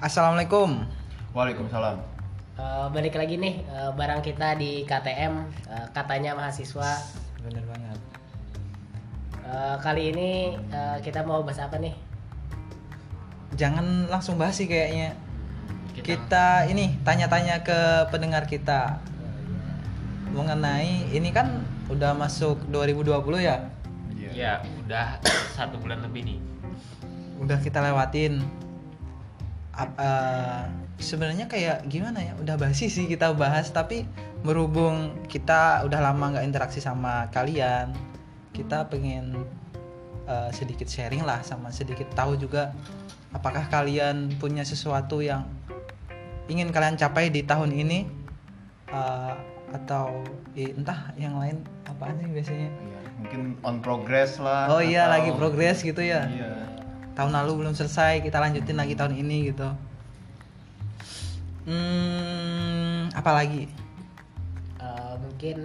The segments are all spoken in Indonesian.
Assalamualaikum. Waalaikumsalam. Eh, balik lagi nih eh, barang kita di KTM eh, katanya mahasiswa. Bener banget. Eh, kali ini eh, kita mau bahas apa nih? Jangan langsung bahas sih kayaknya. Kita- Kita, ini tanya-tanya ke pendengar kita mengenai ini kan udah masuk 2020 ya. Iya. Ya, udah satu bulan lebih nih. Udah kita lewatin. Ap- eh, sebenarnya kayak gimana ya? Udah basi sih kita bahas tapi berhubung kita udah lama nggak interaksi sama kalian, kita pengen eh, sedikit sharing lah sama sedikit tahu juga apakah kalian punya sesuatu yang ingin kalian capai di tahun ini eh, atau eh, entah yang lain apa sih biasanya Iya, Mungkin on progress lah. oh iya lagi progres gitu ya Iya. Tahun lalu belum selesai kita lanjutin lagi tahun ini gitu hmm apa lagi Eh, mungkin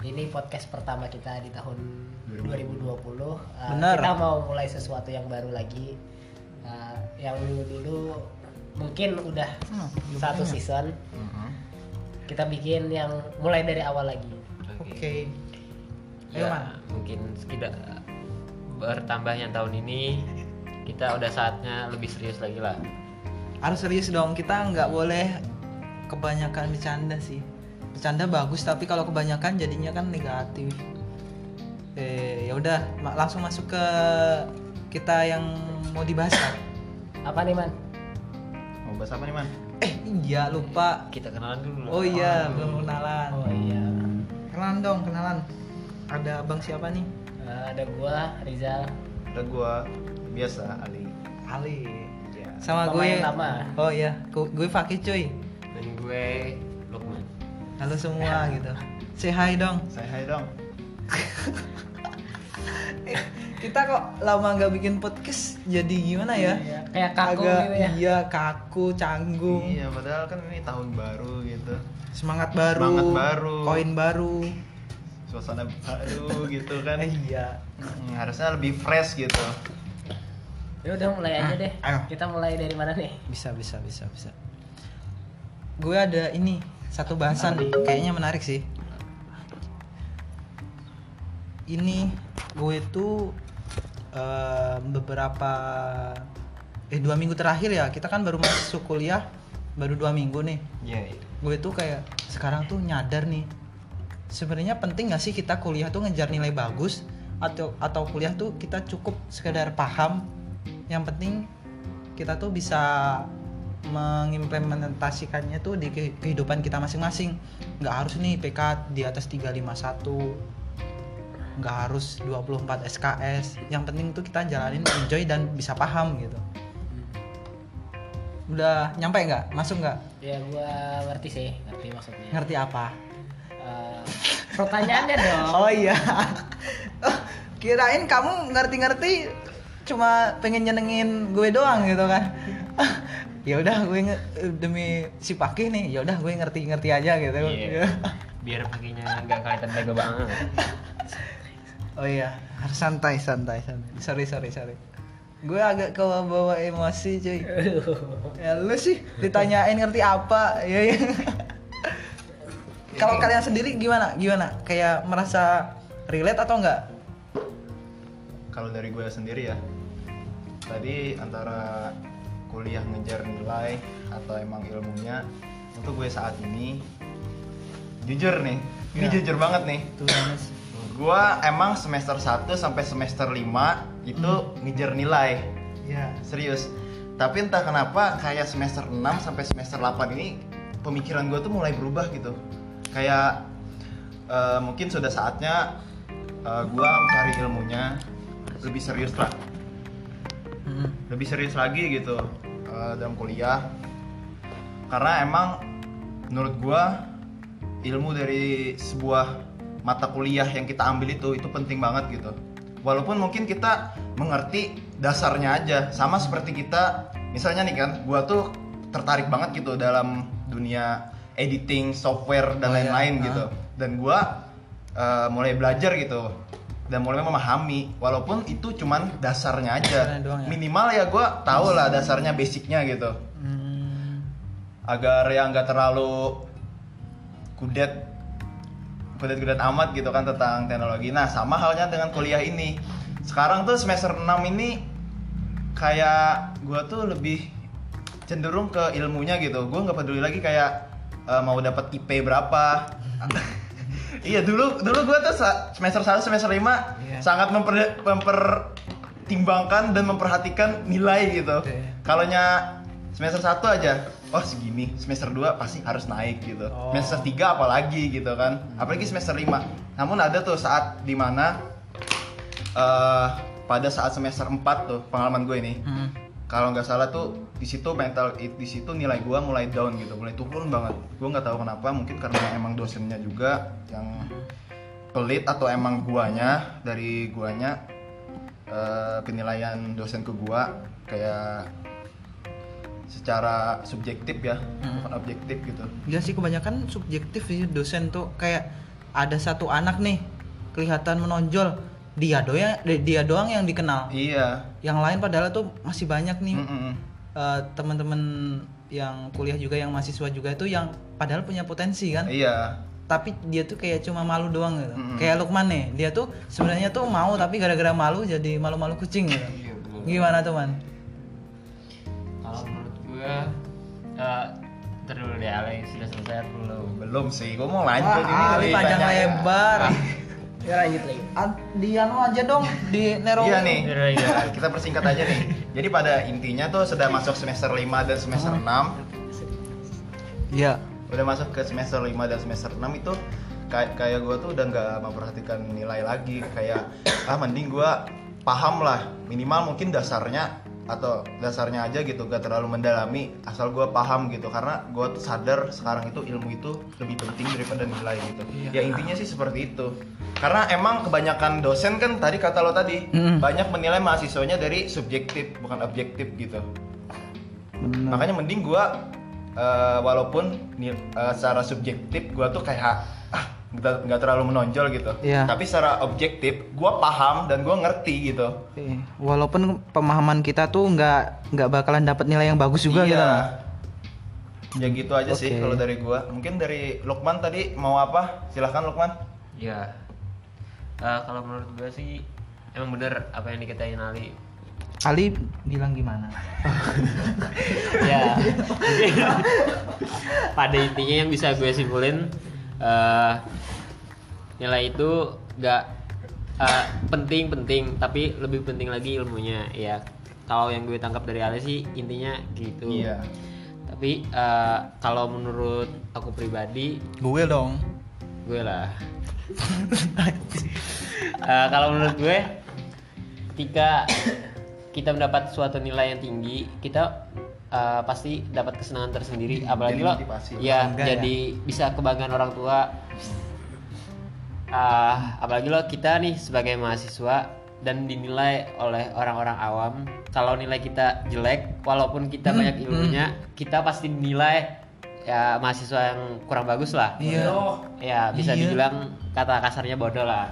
ini podcast pertama kita di tahun 2020. Eh, Bener. Kita mau mulai sesuatu yang baru lagi. Eh, yang dulu-dulu mungkin udah Hmm, satu banyak. season. Mhm. Kita bikin yang mulai dari awal lagi. oke Ayo, Ya, Man. mungkin tidak bertambahnya tahun ini kita udah saatnya lebih serius lagi lah. harus serius dong kita nggak boleh kebanyakan bercanda sih bercanda bagus tapi kalau kebanyakan jadinya kan negatif eh ya udah langsung masuk ke kita yang mau dibahas kan Apa nih man? Mau bahas apa nih, Man? eh iya lupa Kita kenalan dulu. oh iya belum kenalan Oh iya. kenalan dong kenalan ada abang siapa nih Eh, ada gua Rizal. Ada gua biasa Ali. Ali Ya. sama Pemain gue lama. oh iya gue, Fakih cuy Dan gue Lukman. halo semua gitu say hi dong Saya hai dong. Eh, kita kok lama nggak bikin podcast jadi gimana ya Iya, kayak kaku agak gitu ya. iya kaku canggung Iya, padahal kan ini tahun baru gitu. semangat baru Semangat baru. koin baru Suasana baru gitu kan. eh, iya Hmm, harusnya lebih fresh gitu. Ya udah mulai aja Ah, deh. ayo. Kita mulai dari mana nih? bisa bisa bisa bisa gue ada ini satu bahasan kayaknya menarik sih ini gue tuh eh, beberapa eh dua minggu terakhir ya kita kan baru masuk kuliah baru dua minggu nih Iya. gue tuh kayak sekarang tuh nyadar nih sebenarnya penting gak sih kita kuliah tuh ngejar nilai bagus atau atau kuliah tuh kita cukup sekedar paham yang penting kita tuh bisa mengimplementasikannya tuh di ke- kehidupan kita masing-masing. Nggak harus nih PK di atas 351 nggak harus 24 SKS yang penting tuh kita jalanin enjoy dan bisa paham gitu. Udah nyampe nggak? Masuk nggak? Ya gua ngerti sih, ngerti maksudnya. ngerti apa? Eh, pertanyaannya dong. Oh iya. Kirain kamu ngerti-ngerti cuma pengen nyenengin gue doang gitu kan. ya udah gue demi si Pakih nih, ya udah gue ngerti-ngerti aja gitu. Iya. Biar paginya nggak kelihatan bego banget. oh iya, harus santai santai santai. Sorry sorry sorry. Gue agak ke bawa emosi cuy. Ya lu sih ditanyain ngerti apa? Ya ya. Kalau kalian sendiri gimana? Gimana? Kayak merasa relate atau enggak? Kalau dari gue sendiri ya, tadi antara kuliah ngejar nilai atau emang ilmunya, untuk gue saat ini jujur nih, ini Ya. jujur banget nih. Tuh. Gua emang semester 1 sampai semester 5 itu ngejar nilai, Ya. serius. Tapi entah kenapa kayak semester 6 sampai semester 8 ini pemikiran gue tuh mulai berubah gitu. Kayak eh, mungkin sudah saatnya eh, gua mencari ilmunya lebih serius lah Mm. lebih serius lagi gitu eh, dalam kuliah karena emang menurut gua ilmu dari sebuah mata kuliah yang kita ambil itu itu penting banget gitu walaupun mungkin kita mengerti dasarnya aja sama seperti kita misalnya nih kan gua tuh tertarik banget gitu dalam dunia editing software dan Oh, iya. lain-lain Ah. gitu dan gua eh, mulai belajar gitu dan mulai memahami walaupun itu cuman dasarnya aja. Doang ya? minimal ya gue tahu lah dasarnya basicnya gitu. Hmm. agar yang nggak terlalu kudet kudet-kudet amat gitu kan tentang teknologi. Nah sama halnya dengan kuliah ini. Sekarang tuh semester 6 ini kayak gue tuh lebih cenderung ke ilmunya gitu. Gue nggak peduli lagi kayak eh, mau dapat IP berapa iya dulu dulu gue tuh semester 1 semester 5 Iya. sangat memper, mempertimbangkan dan memperhatikan nilai gitu Oke. kalaunya semester 1 aja oh segini semester 2 pasti harus naik gitu Oh. semester 3 apalagi gitu kan apalagi semester 5 namun ada tuh saat di mana eh pada saat semester 4 tuh pengalaman gue ini Hmm. Kalau nggak salah tuh di situ mental di situ nilai gua mulai down gitu mulai turun banget. Gua nggak tahu kenapa mungkin karena emang dosennya juga yang pelit atau emang guanya dari guanya eh, penilaian dosen ke gua kayak secara subjektif ya Hmm. bukan objektif gitu. Ya sih kebanyakan subjektif sih dosen tuh. Kayak ada satu anak nih kelihatan menonjol dia doang dia doang yang dikenal. iya Yang lain padahal tuh masih banyak nih Mm-mm. eh, teman-teman yang kuliah juga yang mahasiswa juga itu yang padahal punya potensi kan. iya Tapi dia tuh kayak cuma malu doang gitu. Mm-mm. Kayak Lukman nih, dia tuh sebenarnya tuh mau tapi gara-gara malu jadi malu-malu kucing gitu. Iya, betul. Gimana tuh, Man? Kalau menurut gue eh ntar dulu deh Ale sudah selesai belum? belum sih gua mau lanjut ini Wah, Ali ceritanya. panjang lebar. Ya lanjut lagi. Di anu aja dong, di Nero. Iya nih, Iya, iya. kita persingkat aja nih. Jadi pada intinya tuh sudah masuk semester 5 dan semester 6 Iya. Udah masuk ke semester 5 dan semester 6 itu kayak kayak gue tuh udah nggak memperhatikan nilai lagi Kayak ah mending gue paham lah Minimal mungkin dasarnya atau dasarnya aja gitu gak terlalu mendalami asal gue paham gitu. Karena gue tuh sadar sekarang itu ilmu itu lebih penting daripada nilai gitu. Iya. ya intinya sih seperti itu. Karena emang kebanyakan dosen kan tadi kata lo tadi Mm. banyak menilai mahasiswanya dari subjektif bukan objektif gitu. Makanya mending gua eh, walaupun eh, secara subjektif gua tuh kayak nggak terlalu menonjol gitu Iya. tapi secara objektif gua paham dan gua ngerti gitu Eh, Walaupun pemahaman kita tuh nggak nggak bakalan dapat nilai yang bagus juga gitu. iya. ya gitu aja sih Oke. kalau dari gua mungkin dari Lukman tadi mau apa silahkan Lukman Ya, Eh, kalau menurut gue sih emang bener apa yang dikatain Ali. Ali bilang gimana? ya, pada intinya yang bisa gue simpulin eh, nilai itu gak eh, penting-penting, tapi lebih penting lagi ilmunya. Ya, kalau yang gue tangkap dari Ali sih intinya gitu. Iya. Tapi eh, kalau menurut aku pribadi Gue dong. gue lah Eh, kalau menurut gue ketika kita mendapat suatu nilai yang tinggi kita eh, pasti dapat kesenangan tersendiri apalagi Jadi lo ya ya. jadi bisa kebanggaan orang tua Ah, apalagi lo kita nih sebagai mahasiswa dan dinilai oleh orang-orang awam kalau nilai kita jelek walaupun kita Hmm, banyak ilmunya kita pasti dinilai ya mahasiswa yang kurang bagus lah Iya. ya bisa Iya. dibilang kata kasarnya bodoh lah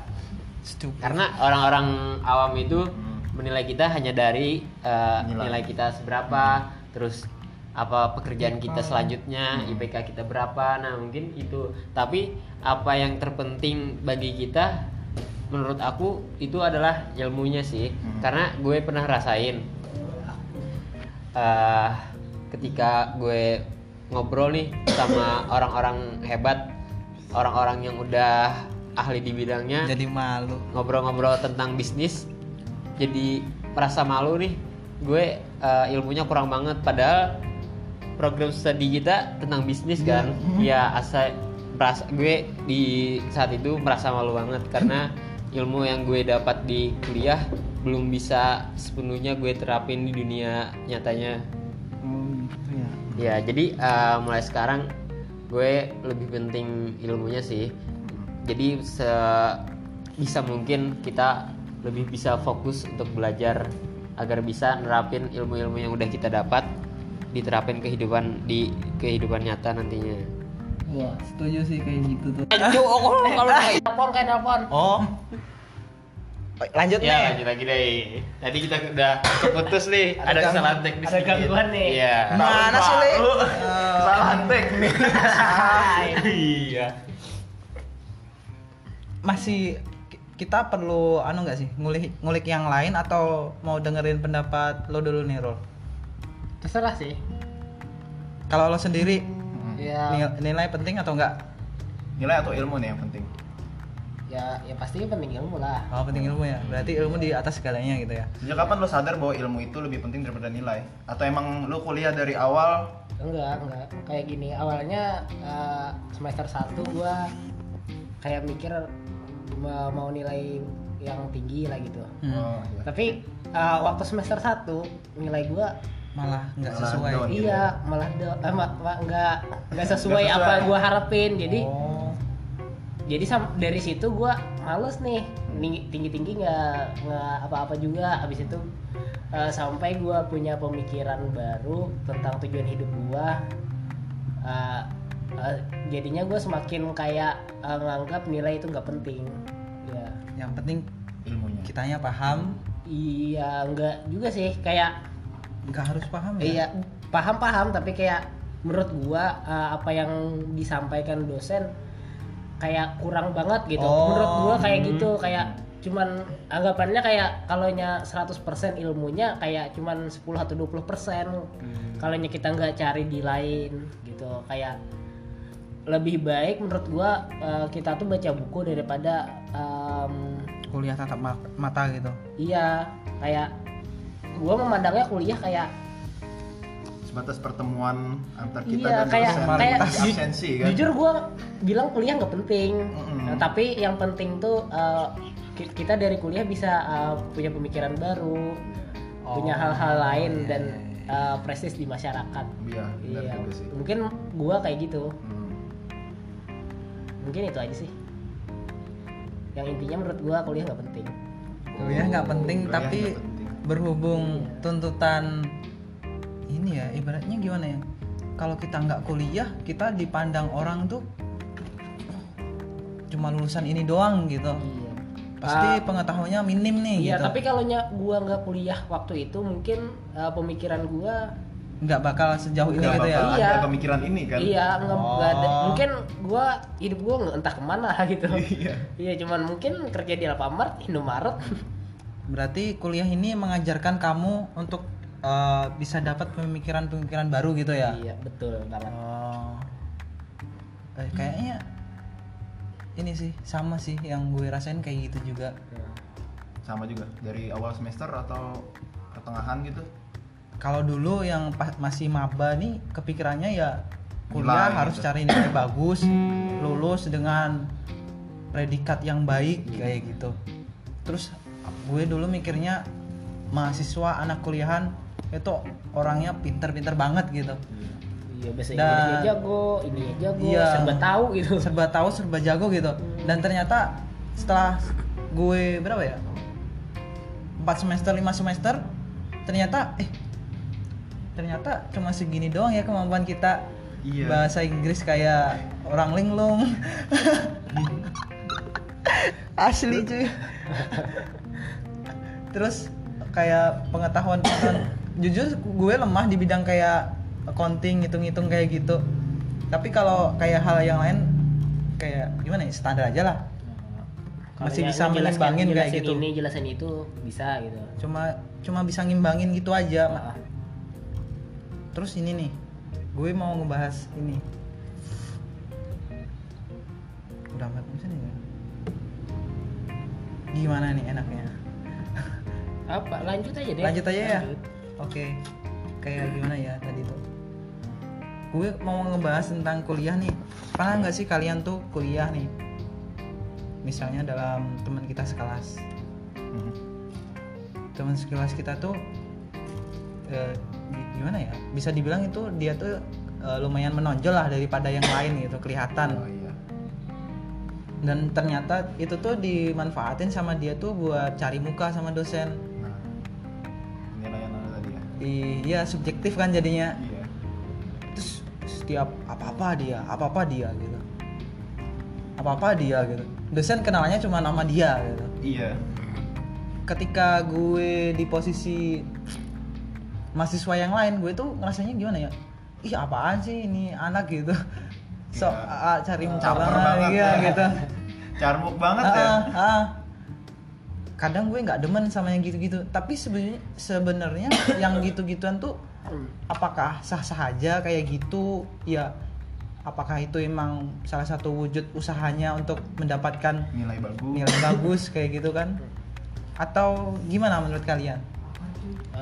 Stupid. karena orang-orang awam itu menilai kita hanya dari uh, Nilai. nilai. kita seberapa terus apa pekerjaan kita selanjutnya IPK kita berapa? Nah mungkin itu. Tapi apa yang terpenting bagi kita menurut aku itu adalah ilmunya sih. Hmm. karena gue pernah rasain eh ketika gue ngobrol nih sama orang-orang hebat orang-orang yang udah ahli di bidangnya Jadi malu. ngobrol-ngobrol tentang bisnis jadi merasa malu nih gue eh, ilmunya kurang banget. Padahal program studi kita tentang bisnis kan ya asal merasa gue di saat itu merasa malu banget. Karena ilmu yang gue dapat di kuliah belum bisa sepenuhnya gue terapin di dunia nyatanya. Oh, gitu ya. ya jadi eh, mulai sekarang gue lebih penting ilmunya sih. Jadi bisa mungkin kita lebih bisa fokus untuk belajar agar bisa nerapin ilmu-ilmu yang udah kita dapat diterapin kehidupan di kehidupan nyata nantinya Wah, setuju sih kayak gitu tuh. kalau telepon kayak telepon. Oh. lanjut Ya nih lanjut lagi deh. Tadi kita udah keputus nih. Ada Ada kesalahan teknis. ada gangguan nih. Iya. Mana sih, Le? Lu Eh, Kesalahan teknik. Iya. masih kita perlu anu nggak sih ngulik ngulik yang lain atau mau dengerin pendapat lo dulu nih Rol terserah sih. Kalau lo sendiri ya nil- nilai penting atau enggak Nilai atau ilmu nih yang penting. ya ya pastinya penting ilmu lah. Oh penting ilmu ya. Berarti ilmu di atas segalanya gitu ya? Sejak kapan lo sadar bahwa ilmu itu lebih penting daripada nilai? Atau emang lo kuliah dari awal? Enggak enggak. Kayak gini awalnya eh, semester 1 gua kayak mikir mau, mau nilai yang tinggi lah gitu Hmm. Oh, iya. tapi eh, waktu semester 1 nilai gua malah nggak Malah sesuai down. gitu iya malah do, eh, ma- ma- nggak nggak sesuai Nggak apa sesuai. gua harapin jadi oh jadi sam- dari situ gua males nih tinggi tinggi nggak nggak apa-apa juga habis itu eh, sampai gua punya pemikiran baru tentang tujuan hidup gua Eh, eh, jadinya gue semakin kayak eh, nganggap nilai itu nggak penting. Ya. Yang penting ilmunya. kitanya paham. Iya nggak juga sih kayak nggak harus paham ya? Iya paham paham tapi kayak menurut gua eh, apa yang disampaikan dosen kayak kurang banget gitu. Oh, menurut gua kayak hmm. gitu kayak cuman anggapannya kayak kalau 100% ilmunya kayak cuman 10 atau 20% kalau kita nggak cari di lain gitu kayak lebih baik menurut gua eh, kita tuh baca buku daripada em, kuliah tatap ma- mata gitu iya kayak gua memandangnya kuliah kayak Sebatas pertemuan antar kita Iya, dan kayak- dosen kayak- absensi kan. jujur gue bilang kuliah nggak penting Mm-mm. Nah, tapi yang penting tuh uh, ki- kita dari kuliah bisa uh, punya pemikiran baru Oh, punya hal-hal lain iya, dan uh, prestis di masyarakat Iya, benar iya juga sih. mungkin gua kayak gitu Hmm. Mungkin itu aja sih. Yang intinya menurut gua kuliah nggak penting. Kuliah nggak penting Kuliah tapi nggak penting. berhubung tuntutan ini ya ibaratnya gimana ya? Kalau kita nggak kuliah kita dipandang orang tuh cuma lulusan ini doang gitu. Iya. Pasti Ah, pengetahuannya minim nih iya gitu. tapi kalau nya gua nggak kuliah waktu itu mungkin uh, pemikiran gua nggak bakal sejauh ini gitu ya bakal Iya. ada pemikiran ini kan. Iya, nggak Oh. ada. Mungkin gua hidup gua nggak entah ke mana gitu. Iya. Iya, cuman mungkin kerja di Alfamart, Indomaret. berarti kuliah ini mengajarkan kamu untuk eh, bisa dapat pemikiran-pemikiran baru gitu ya Iya, betul banget. Oh. Eh, kayaknya ini sih sama sih yang gue rasain kayak gitu juga. Sama juga dari awal semester atau pertengahan gitu. Kalau dulu yang pas masih maba nih kepikirannya ya kuliah harus gitu. cari nilai bagus, lulus dengan predikat yang baik kayak gitu. Terus gue dulu mikirnya mahasiswa anak kuliahan itu orangnya pinter-pinter banget gitu. Iya, bahasa Dan- Inggrisnya jago, ini jago, Iya. serba tahu gitu. serba tahu serba jago gitu dan ternyata setelah gue berapa ya 4 semester 5 semester ternyata eh ternyata cuma segini doang ya kemampuan kita. Iya. bahasa Inggris kayak orang linglung. Asli cuy. Terus kayak pengetahuan pengetahuan jujur gue lemah di bidang kayak accounting hitung-hitung kayak gitu. Tapi kalau kayak hal yang lain kayak gimana ya standar aja lah. Masih ya, bisa menimbangin kayak gitu. Ini jelasin itu bisa gitu. cuma cuma bisa ngimbangin gitu aja. Ah, terus ini nih gue mau ngebahas ini. Udah empat menit nih. Ya? gimana nih enaknya? Apa? Lanjut aja deh. lanjut aja ya? Oke. Kayak gimana ya tadi tuh? Gue mau ngebahas tentang kuliah nih. Pernah nggak sih kalian tuh kuliah nih? Misalnya dalam teman kita sekelas. Hmm. teman sekelas kita tuh eh, gimana ya bisa dibilang itu dia tuh eh, lumayan menonjol lah daripada yang lain gitu kelihatan Oh iya. dan ternyata itu tuh dimanfaatin sama dia tuh buat cari muka sama dosen Nah. Penilaian tadi ya. iya subjektif kan jadinya Iya. terus setiap apa apa dia apa apa dia gitu apa apa dia gitu dosen kenalannya cuma nama dia gitu Iya. ketika gue di posisi mahasiswa yang lain gue tuh ngerasanya gimana ya ih apaan sih ini anak gitu so Iya. ah, cari muka banget, banget iya, ya. gitu Carmuk banget ya. kadang gue nggak demen sama yang gitu-gitu tapi sebenarnya sebenarnya yang gitu-gituan tuh apakah sah-sah aja kayak gitu ya apakah itu emang salah satu wujud usahanya untuk mendapatkan Nilai bagus. nilai bagus kayak gitu kan atau gimana menurut kalian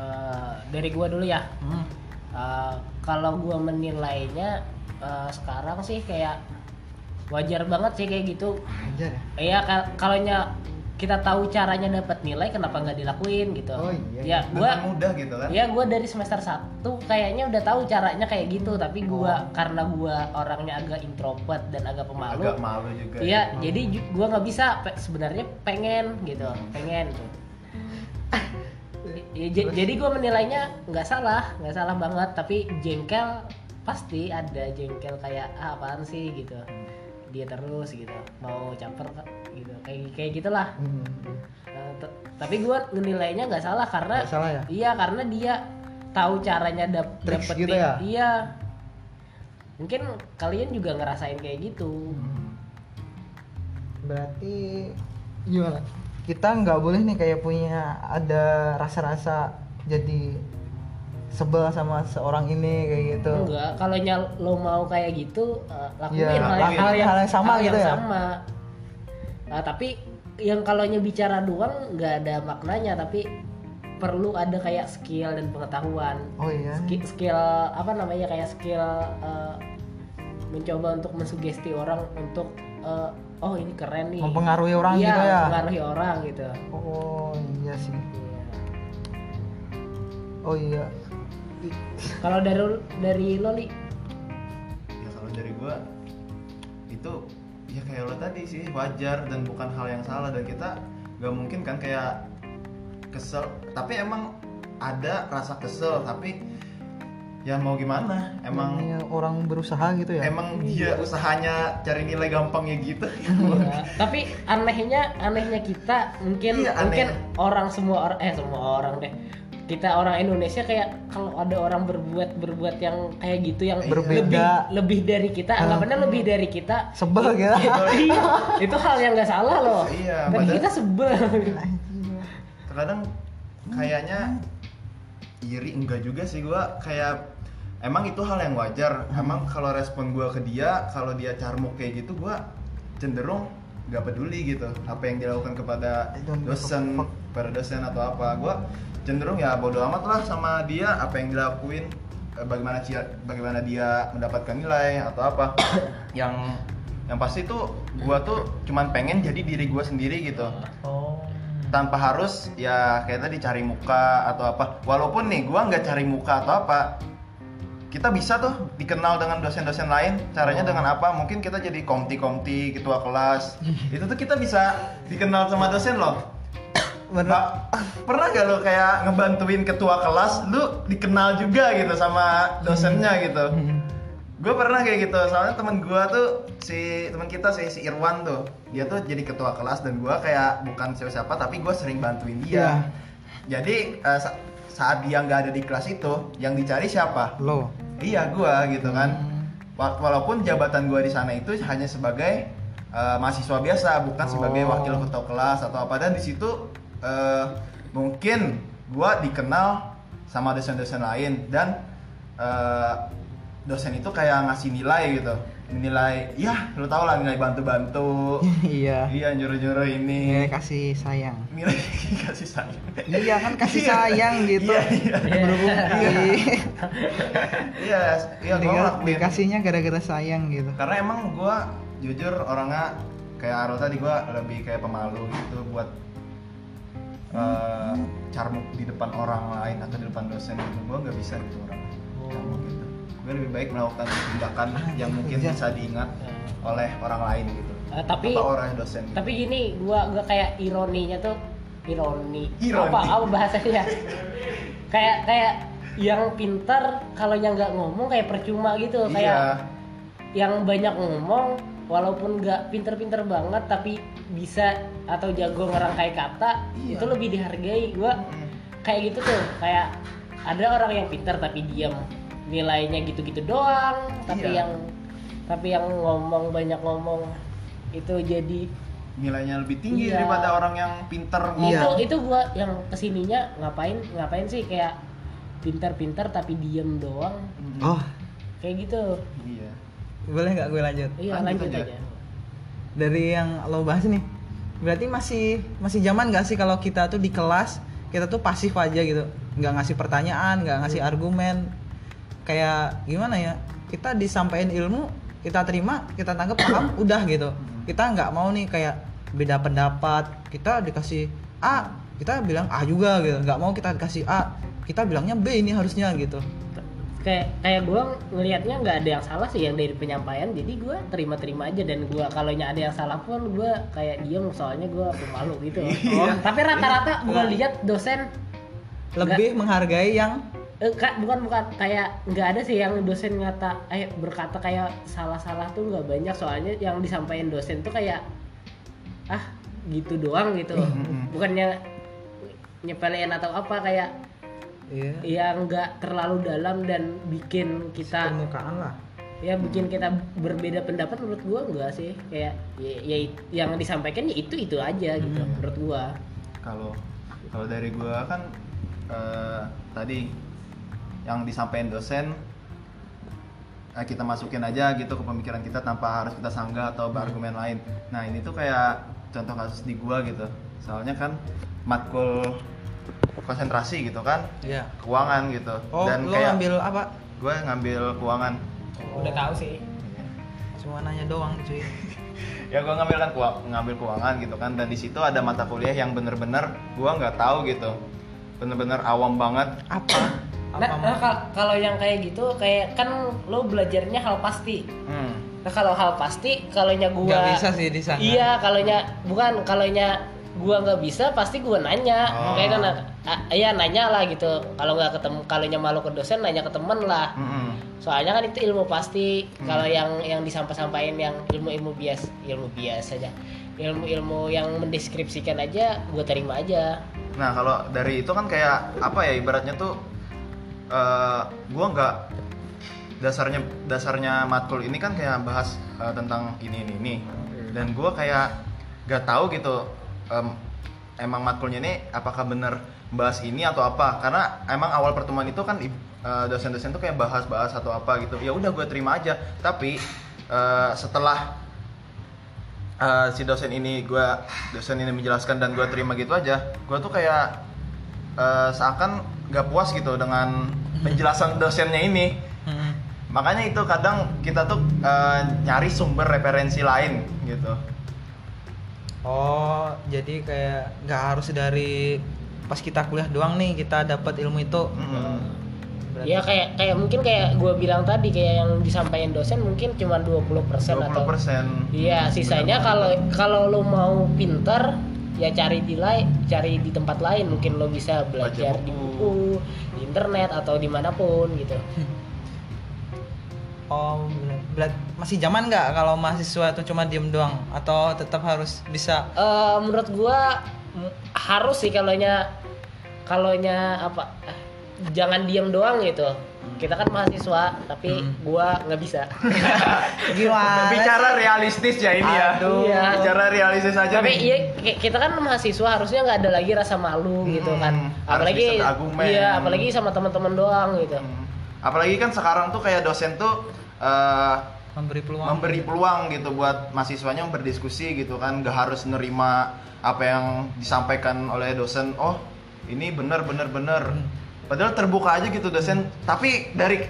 Eh, dari gua dulu ya Hmm. Eh, kalau gua menilainya eh, sekarang sih kayak wajar banget sih kayak gitu aja ya Iya kal- kalau nya kita tahu caranya dapat nilai kenapa nggak dilakuin gitu Oh, iya, ya iya. gua mudah gitu kan. ya gua dari semester 1 kayaknya udah tahu caranya kayak gitu tapi gua karena gua orangnya agak introvert dan agak pemalu Agak malu juga. ya. Iya, jadi ju- gua nggak bisa pe- sebenarnya pengen gitu, pengen tuh. Ya, jadi gua menilainya nggak salah, nggak salah banget, tapi jengkel pasti ada jengkel kayak ah, apaan sih gitu. Dia terus gitu, mau caper gitu, kayak kayak gitulah. Hmm. T- tapi gua menilainya nggak salah karena Nggak salah ya? iya karena dia tahu caranya dap dapetin gitu ya? iya mungkin kalian juga ngerasain kayak gitu berarti gimana kita nggak boleh nih kayak punya ada rasa-rasa jadi sebel sama seorang ini kayak gitu Enggak, kalau nya- lo mau kayak gitu eh, lakuin Iya, hal, lakuin hal yang, hal yang sama hal gitu yang ya? sama. Nah, tapi yang kalau bicara doang nggak ada maknanya, tapi perlu ada kayak skill dan pengetahuan. oh iya Skill, skill apa namanya kayak skill eh, mencoba untuk mensugesti orang untuk eh, oh ini keren nih. Mempengaruhi orang Iya, gitu ya? mempengaruhi orang gitu. oh iya sih Iya. oh iya Kalau dari dari lo Li, ya kalau dari gua itu ya kayak lo tadi sih wajar dan bukan hal yang salah dan kita nggak mungkin kan kayak kesel tapi emang ada rasa kesel tapi ya mau gimana? Emang Namanya orang berusaha gitu ya? Emang dia usahanya cari nilai gampangnya gitu. Iya, tapi anehnya anehnya kita mungkin Iya, aneh. mungkin orang semua orang eh semua orang deh. Kita orang Indonesia kayak kalau ada orang berbuat berbuat yang kayak gitu yang Berbeda. lebih lebih dari kita anggapannya lebih dari kita. Sebel gitu. Iya, itu hal yang nggak salah loh. Iya, tapi padahal- kita sebel. Terkadang kayaknya iri enggak juga sih gua. Kayak emang itu hal yang wajar. Emang kalau respon gua ke dia kalau dia carmuk kayak gitu gua cenderung nggak peduli gitu apa yang dilakukan kepada dosen pada dosen atau apa. Gua cenderung ya bodo amat lah sama dia apa yang dilakuin eh, bagaimana cia- bagaimana dia mendapatkan nilai atau apa. Yang yang pasti tuh gua tuh cuman pengen jadi diri gua sendiri gitu. Oh. Tanpa harus ya kayak tadi cari muka atau apa. Walaupun nih gua nggak cari muka atau apa kita bisa tuh dikenal dengan dosen-dosen lain. Caranya dengan apa? Mungkin kita jadi komti-komti ketua kelas. Itu tuh kita bisa dikenal sama dosen loh. Bener. Pernah gak lo kayak ngebantuin ketua kelas? Lu dikenal juga gitu sama dosennya gitu. Gue pernah kayak gitu. Soalnya temen gue tuh si teman kita si si Irwan tuh. Dia tuh jadi ketua kelas dan gue kayak bukan siapa-siapa tapi gue sering bantuin dia. Jadi eh, sa- saat dia nggak ada di kelas itu yang dicari siapa? Lo. Iya gue gitu kan. Hmm. Wa- walaupun jabatan gue di sana itu hanya sebagai eh, mahasiswa biasa bukan sebagai Oh. wakil ketua kelas atau apa. Dan di situ eh, mungkin gue dikenal sama dosen-dosen lain. Dan eh, dosen itu kayak ngasih nilai gitu nilai ya lu tau lah nilai bantu-bantu. Iya. Iya nyuruh-nyuruh ini. Nilai kasih sayang. Nilai kasih sayang. Iya kan kasih Iya. sayang gitu. Iya iya. Berhubung di iya iya gue ngelakuin dikasihnya gara-gara sayang gitu. Karena emang gue jujur orangnya kayak Aro tadi gue lebih kayak pemalu gitu buat eh, carmuk di depan orang lain atau di depan dosen gitu. Gue nggak bisa gitu orang carmuk gitu gue lebih baik melakukan tindakan yang mungkin iya. bisa diingat oleh orang lain gitu Eh, tapi atau orang dosen gitu. tapi gini gua gua kayak ironinya tuh ironi, Ironi. apa apa bahasanya kayak kayak yang pintar kalau yang nggak ngomong kayak percuma gitu kayak iya yang banyak ngomong walaupun nggak pinter-pinter banget tapi bisa atau jago ngerangkai kata Iya. itu lebih dihargai gue Mm. kayak gitu tuh kayak ada orang yang pinter tapi diam nilainya gitu-gitu doang tapi Iya. yang tapi yang ngomong banyak ngomong itu jadi nilainya lebih tinggi Iya. daripada orang yang pinter Iya. ngomong. itu itu gua yang ke sininya ngapain ngapain sih kayak pintar-pintar tapi diem doang. Oh, kayak gitu Iya. boleh nggak gue lanjut? iya Lanjut lanjut, aja. aja, Dari yang lo bahas nih, berarti masih masih zaman nggak sih kalau kita tuh di kelas kita tuh pasif aja gitu, nggak ngasih pertanyaan, nggak ngasih argumen, kayak gimana ya? Kita disampaikan ilmu, kita terima, kita tangkap paham, udah gitu. Kita nggak mau nih kayak beda pendapat, kita dikasih A, kita bilang A juga gitu, nggak mau kita dikasih A, kita bilangnya B ini harusnya gitu. kayak kayak gua ngelihatnya nggak ada yang salah sih yang dari penyampaian jadi gua terima-terima aja dan gua kalau ada yang salah pun gua kayak diem soalnya gua pemalu gitu Iya. tapi rata-rata gua lihat dosen Lebih menghargai yang eh, Kak, bukan bukan kayak nggak ada sih yang dosen ngata eh berkata kayak salah-salah tuh nggak banyak soalnya yang disampaikan dosen tuh kayak ah gitu doang gitu Mhm. bukannya nyepelein atau apa kayak Iya. yang nggak terlalu dalam dan bikin kita permukaan lah. ya bikin kita berbeda pendapat menurut gua enggak sih kayak ya, ya yang disampaikan ya itu itu aja gitu Hmm. menurut gua Kalau kalau dari gua kan eh, tadi yang disampaikan dosen eh, kita masukin aja gitu ke pemikiran kita tanpa harus kita sanggah atau berargumen lain. Nah ini tuh kayak contoh kasus di gua gitu. Soalnya kan matkul konsentrasi gitu kan, Iya. keuangan gitu. Oh, Dan lo kayak ngambil apa? gue ngambil keuangan. udah tahu sih Cuma nanya doang, cuy. ya gue ngambil kan ngambil keuangan gitu kan dan di situ ada mata kuliah yang bener-bener gue nggak tahu gitu bener-bener awam banget Apa? nah, nah, kal- kalau yang kayak gitu kayak kan lo belajarnya hal pasti hmm. nah kalau hal pasti kalau nya gua Nggak bisa sih disangka. iya kalau nya bukan kalau nya gua nggak bisa pasti gua nanya Oh. kayak kan iya nanya lah gitu kalau nggak ketemu kalau nya malu ke dosen nanya ke temen lah Mm-mm. soalnya kan itu ilmu pasti Hmm. kalau yang yang disampaikan yang ilmu-ilmu bias ilmu bias aja ilmu-ilmu yang mendeskripsikan aja gue terima aja nah kalau dari itu kan kayak apa ya ibaratnya tuh eh gue nggak dasarnya dasarnya matkul ini kan kayak bahas eh, tentang ini ini ini. Dan gue kayak nggak tahu gitu em, emang matkulnya ini apakah bener bahas ini atau apa. Karena emang awal pertemuan itu kan eh, dosen-dosen tuh kayak bahas-bahas atau apa gitu. Ya udah gue terima aja. Tapi eh, setelah eh, si dosen ini gue dosen ini menjelaskan dan gue terima gitu aja gue tuh kayak eh, seakan nggak puas gitu dengan penjelasan dosennya ini. Mm-mm. makanya itu kadang kita tuh eh, nyari sumber referensi lain gitu. Oh, jadi kayak nggak harus dari pas kita kuliah doang nih kita dapat ilmu itu. Berarti- ya kayak kayak mungkin kayak gue bilang tadi kayak yang disampaikan dosen mungkin cuma 20% 20% atau Iya, sisanya kalau kalau lo mau pinter ya cari di lain, cari di tempat lain. Mungkin lo bisa belajar Baca di buku. buku, di internet atau di mana pun gitu. Oh, masih zaman nggak kalau mahasiswa itu cuma diem doang atau tetap harus bisa? Eh, menurut gua harus sih kalaunya kalaunya apa? eh, Jangan diem doang gitu. Kita kan mahasiswa, tapi Hmm. gua nggak bisa. Gimana? bicara realistis ya ini ya Aduh. Iya. bicara realistis aja tapi nih iya ki- kita kan mahasiswa harusnya nggak ada lagi rasa malu gitu Hmm, kan. harus Apalagi iya, apalagi sama teman-teman doang gitu. Hmm. apalagi kan sekarang tuh kayak dosen tuh eh, Memberi peluang. memberi peluang gitu buat mahasiswanya berdiskusi gitu kan gak harus nerima apa yang disampaikan oleh dosen oh ini bener bener bener Hmm. Padahal terbuka aja gitu dosen. Tapi dari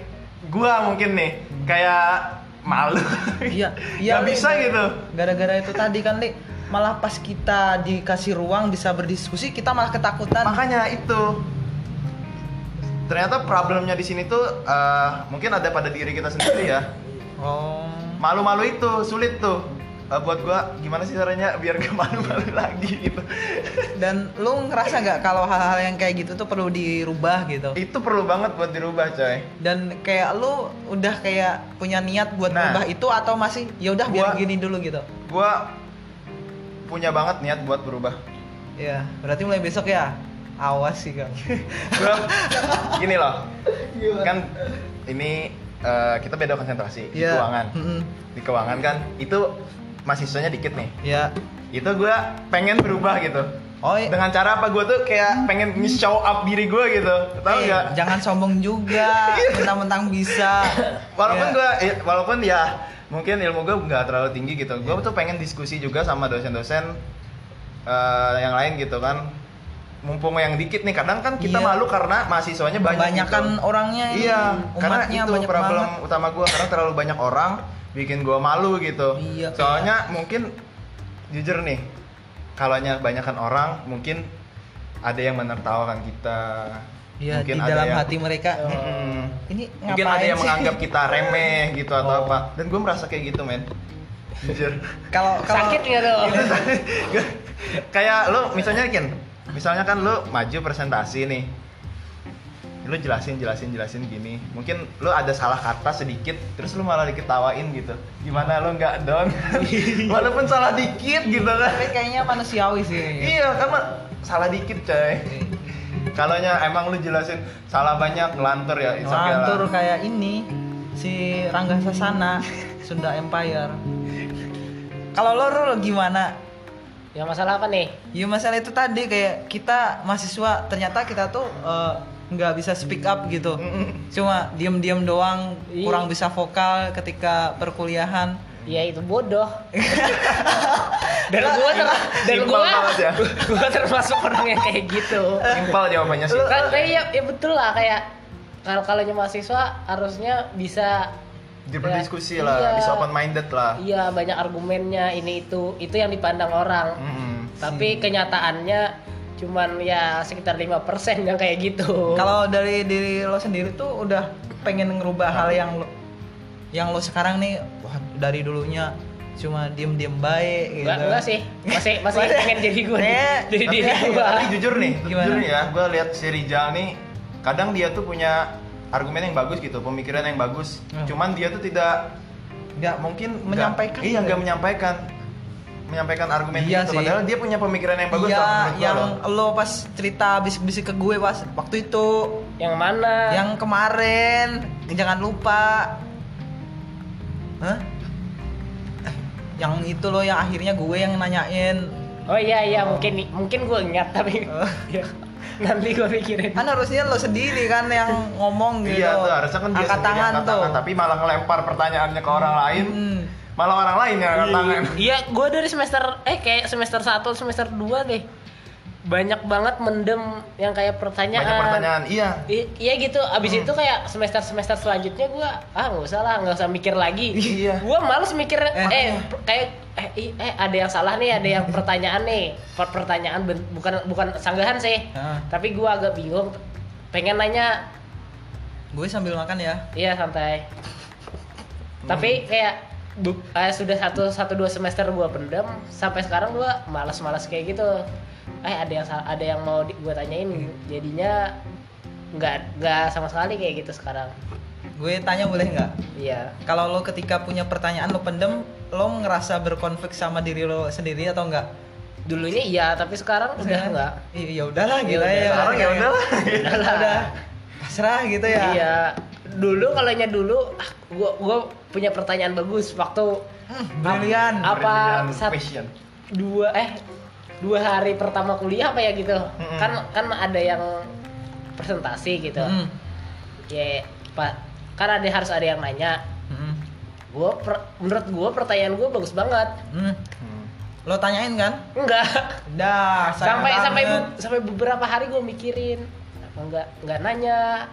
gua mungkin nih kayak malu. Iya, iya. Gak bisa gitu. Gara-gara itu tadi kan, Li, malah pas kita dikasih ruang bisa berdiskusi, kita malah ketakutan. makanya itu. Ternyata problemnya di sini tuh eh, mungkin ada pada diri kita sendiri ya. Oh. malu-malu itu sulit tuh eh, buat gua gimana sih caranya biar gak malu-malu lagi gitu Dan lu ngerasa nggak kalau hal-hal yang kayak gitu tuh perlu dirubah gitu? itu perlu banget buat dirubah coy Dan kayak lu udah kayak punya niat buat Nah. merubah itu atau masih ya udah biar gini dulu gitu? gua punya banget niat buat berubah Iya, berarti mulai besok ya. Awas sih kamu. gua gini loh kan ini eh, kita beda konsentrasi di Iya. keuangan Mm-mm. di keuangan kan itu mahasiswanya dikit nih Ya. itu gua pengen berubah gitu Oh, iya. dengan cara apa gua tuh kayak pengen nge-show up diri gua gitu tahu Eh, nggak jangan sombong juga, mentang-mentang bisa. walaupun Ya. gua eh, walaupun ya mungkin ilmu gua nggak terlalu tinggi gitu gua tuh pengen diskusi juga sama dosen-dosen eh, yang lain gitu kan mumpung yang dikit nih kadang kan kita Iya. malu karena mahasiswanya banyak Kebanyakan gitu. orangnya iya karena umatnya itu banyak problem banget. utama gua karena terlalu banyak orang bikin gua malu gitu. Iya, soalnya mungkin jujur nih kalau banyakkan orang mungkin ada yang menertawakan kita. Iya, mungkin di ada dalam yang- hati mereka. Ini mungkin ada yang sih? menganggap kita remeh gitu atau Oh. apa dan gue merasa kayak gitu men. Jujur. Kalau kalau sakit nggak tuh? Gua- kayak lo misalnya Ken misalnya kan lo maju presentasi nih lo jelasin jelasin jelasin gini mungkin lo ada salah kata sedikit terus lo malah diketawain gitu gimana lo nggak down walaupun salah dikit gitu kan Tapi kayaknya manusiawi sih. iya mah salah dikit coy kalau emang lu jelasin salah banyak ngelantur ya. Ngelantur kayak ini si Rangga Sasana Sunda Empire. Kalau lo Rul, gimana? yang masalah apa nih Ya masalah itu tadi kayak kita mahasiswa ternyata kita tuh eh, nggak bisa speak up gitu. Mm-mm. Cuma diem-diem doang, Iya. kurang bisa vokal ketika perkuliahan. ya itu bodoh dan gua ter dan gua ya. gua termasuk orang yang kayak gitu simpel jawabannya sih kan kayak ya, ya betul lah kayak kalau kalau mahasiswa harusnya bisa berdiskusi Ya, lah iya. bisa open minded lah iya banyak argumennya ini itu itu yang dipandang orang Mm-mm. tapi kenyataannya cuman ya sekitar 5% yang kayak gitu. Kalau dari diri lo sendiri tuh udah pengen ngerubah hal yang lo yang lo sekarang nih wah dari dulunya cuma diem-diem baik gitu. enggak, enggak sih. Masih masih pengen jadi gue Eh, jadi diri gua. tapi jujur nih Gimana? jujur nih ya gue lihat si Rijal nih kadang dia tuh punya argumen yang bagus gitu pemikiran yang bagus. Hmm. cuman dia tuh tidak nggak mungkin menyampaikan iya gitu nggak ya? menyampaikan menyampaikan argumen Iya sih. padahal dia punya pemikiran yang bagus Iya, yang lo pas cerita bisik-bisik ke gue pas waktu itu, yang mana yang kemarin, jangan lupa. Hah? Eh, Yang itu loh yang akhirnya gue yang nanyain. oh iya iya mungkin mungkin gue ingat tapi Oh. ya, nanti gue pikirin Kan harusnya lo sendiri kan yang ngomong gitu. Iya tuh harusnya kan dia angkat tangan angkat tuh. tangan, tapi malah ngelempar pertanyaannya ke orang lain Hmm. Malah orang lain yang angkat tangan Iya, gue dari semester eh kayak semester 1 semester 2 deh. Banyak banget mendem yang kayak pertanyaan. banyak pertanyaan iya I- iya gitu. Abis itu kayak semester semester selanjutnya gue ah nggak usah lah, nggak usah mikir lagi. Iya. Gue males mikir eh, Eh. kayak eh, eh ada yang salah nih, ada yang pertanyaan nih. Per- pertanyaan bukan bukan sanggahan sih. Ah. Tapi gue agak bingung. Pengen nanya, Gue sambil makan ya. iya santai. Tapi kayak bu- eh, sudah satu satu dua semester gue pendem sampai sekarang gue malas-malas kayak gitu. Eh ada yang ada yang mau gue tanyain jadinya nggak nggak sama sekali kayak gitu sekarang. Gue tanya boleh nggak? Iya. Kalau lo ketika punya pertanyaan lo pendem, lo ngerasa berkonflik sama diri lo sendiri atau enggak? Dulunya iya tapi sekarang udah enggak. Iya udahlah Ya gila udah, ya. sekarang ya udahlah Udahlah. udah pasrah gitu ya. Iya. Dulu kalau nya dulu ah, gua gua punya pertanyaan bagus waktu Hmm, brilian. apa question. dua eh dua hari pertama kuliah apa ya gitu Mm-mm. kan kan ada yang presentasi gitu Hmm. ya pak kan ada harus ada yang nanya Hmm. gua per- menurut gua pertanyaan gua bagus banget Hmm. Hmm. Lo tanyain kan? enggak Dah, sampai sampai banget. bu- sampai beberapa hari gua mikirin enggak enggak nanya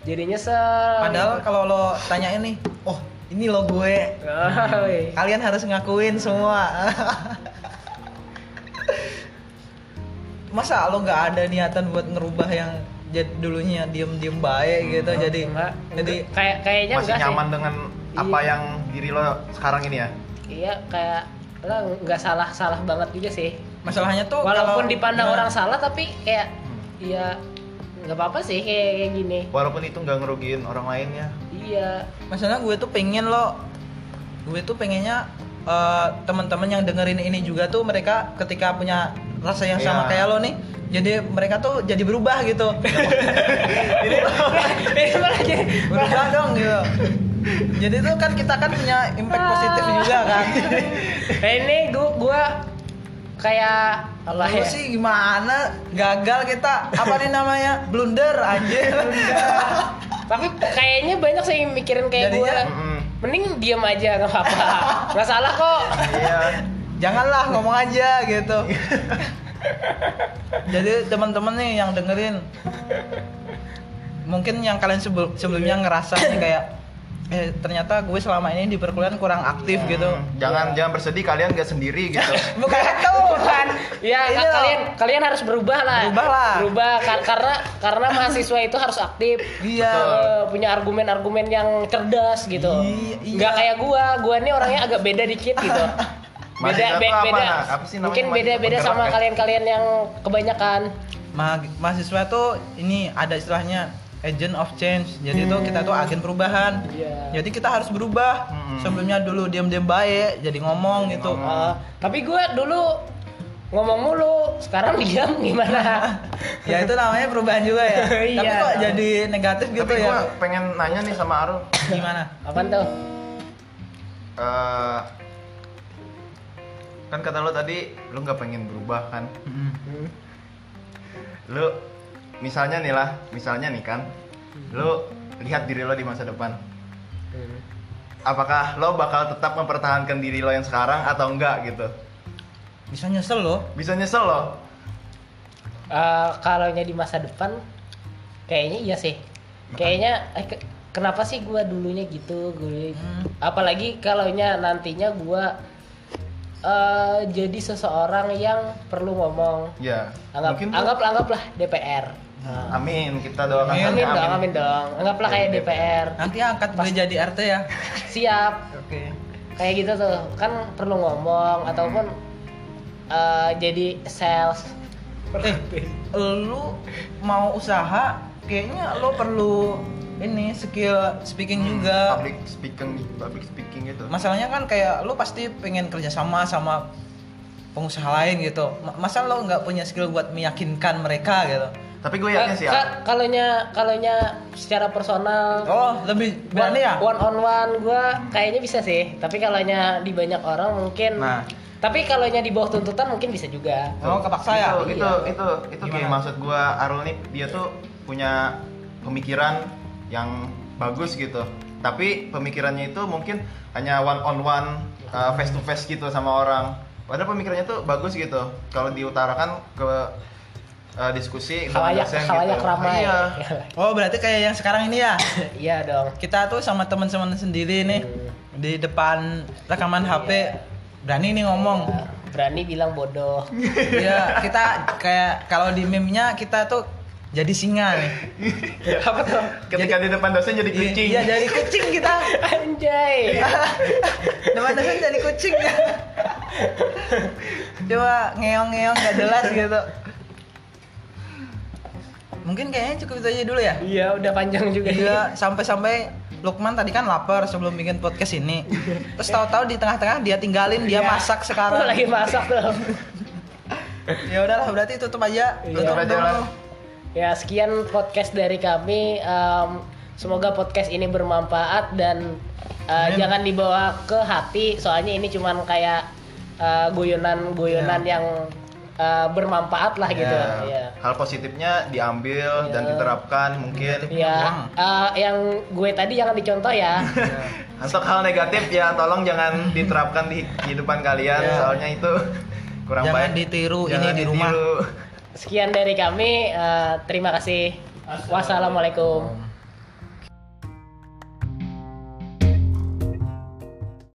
jadi nyesel Padahal kalau lo tanyain nih, oh ini lo gue. Kalian harus ngakuin semua. Masa lo nggak ada niatan buat ngerubah yang dulunya diem-diem baik gitu jadi Enggak. jadi kayak kayaknya masih enggak nyaman sih dengan apa Iya. yang diri lo sekarang ini ya iya kayak lah nggak salah salah banget juga sih masalahnya tuh walaupun kalau- dipandang gimana? orang salah tapi kayak ya nggak apa-apa sih kayak kayak gini walaupun itu nggak ngerugiin orang lainnya iya. Masalahnya gue tuh pengen lo gue tuh pengennya eh, teman-teman yang dengerin ini juga tuh mereka ketika punya rasa yang sama Iya. kayak lo nih jadi mereka tuh jadi berubah gitu. Jadi berubah dong gitu. Jadi tuh kan kita kan punya impact positif juga kan. Nah, ini gua gua kayak apa Lu ya? sih gimana? Gagal kita. Apa nih namanya? Blunder anjir tapi kayaknya banyak sih yang mikirin kayak Mm-mm. mending diam aja nggak apa-apa. Nggak salah kok. Iya. Janganlah ngomong aja gitu. Jadi teman-teman nih yang dengerin mungkin yang kalian sebel- sebelumnya ngerasa nih kayak eh ternyata gue selama ini di perkuliahan kurang aktif gitu Hmm, jangan jangan bersedih kalian gak sendiri gitu bukan itu bukan ya Ini ka- loh. kalian kalian harus berubah lah Berubah lah. berubah Kar- karena karena mahasiswa itu harus aktif Iya. Eh, punya argumen-argumen yang cerdas gitu Iya, iya. nggak kayak gua gua ini orangnya agak beda dikit gitu beda Mahasiswa be- tuh apa, beda? Apa sih mungkin beda-beda penggerak sama ya? kalian-kalian yang kebanyakan Ma- mahasiswa tuh ini ada istilahnya agent of change. Jadi tuh kita tuh agen perubahan. Iya. jadi kita harus berubah. Hmm. sebelumnya dulu diam-diam baik jadi ngomong gitu. Eh, tapi gua dulu ngomong mulu sekarang diam gimana? Ya itu namanya perubahan juga ya. Iya, tapi kok tahu. jadi negatif gitu tapi ya? gua pengen nanya nih sama Arul. Gimana? Apaan tuh? Eh, kan kata lo tadi lo nggak pengen berubah kan? Mm-mm. lo misalnya nih lah misalnya nih kan lo lihat diri lo di masa depan. Apakah lo bakal tetap mempertahankan diri lo yang sekarang atau enggak gitu? Bisa nyesel loh bisa nyesel lo? Eh, kalau nya di masa depan kayaknya iya sih. Kayaknya eh, ke- kenapa sih gua dulunya gitu? Gue Hmm. apalagi kalau nya nantinya gua eh, jadi seseorang yang perlu ngomong. Ya anggap mungkin anggap anggaplah DPR Nah, amin kita doakan Amin, amin dong amin dong. Anggaplah kayak DPR nanti angkat gue jadi RT ya. Siap. Oke. Kayak gitu tuh. Kan perlu ngomong ataupun eh, jadi sales. Eh lu mau usaha kayaknya lo perlu ini skill speaking juga. public speaking public speaking gitu. Masalahnya kan kayak lu pasti pengen kerjasama sama pengusaha lain gitu. Ma- masa lo nggak punya skill buat meyakinkan mereka gitu tapi gue yakin sih Ka- ya kalau nya kalau nya secara personal. Oh lebih berani ya? one on one gue kayaknya bisa sih. Tapi kalau nya di banyak orang mungkin. Nah. tapi kalau nya di bawah tuntutan mungkin bisa juga. Oh kepaksa ya? Itu itu Iya. itu itu kayak maksud gua Arul nih dia tuh punya pemikiran yang bagus gitu. Tapi pemikirannya itu mungkin hanya one on one face to face gitu sama orang. Padahal pemikirannya tuh bagus gitu. Kalau diutarakan ke uh, diskusi dosen khalayak gitu. ramai iya. Oh berarti kayak yang sekarang ini ya? Iya dong. Kita tuh sama teman-teman sendiri nih di depan rekaman HP berani nih ngomong. Berani bilang bodoh. Ya kita kayak kalau di meme-nya kita tuh jadi singa nih. Apa tuh? Ketika di depan dosen jadi kucing. iya jadi kucing kita. Anjay. Depan dosen jadi kucing coba ngeong-ngeong gak jelas gitu mungkin kayaknya cukup itu aja dulu ya iya udah panjang juga Iya, sampai-sampai Lukman tadi kan lapar sebelum bikin podcast ini. Terus tahu-tahu di tengah-tengah dia tinggalin, dia Iya. masak sekarang. lagi masak tuh Ya udahlah, berarti tutup aja. Iya. Tutup aja. Ya sekian podcast dari kami. Em, semoga podcast ini bermanfaat dan eh, Amin. jangan dibawa ke hati. Soalnya ini cuman kayak eh, guyonan-guyonan Ya. yang eh, bermanfaat lah gitu. Ya, Ya. hal positifnya diambil dan Iya. diterapkan mungkin Ya, Uang. eh, yang gue tadi jangan dicontoh ya. Untuk hal negatif ya tolong jangan diterapkan di kehidupan kalian Ya. soalnya itu kurang Jangan baik. ditiru ini Jangan di rumah. ditiru. Sekian dari kami. eh, terima kasih. Wassalamualaikum.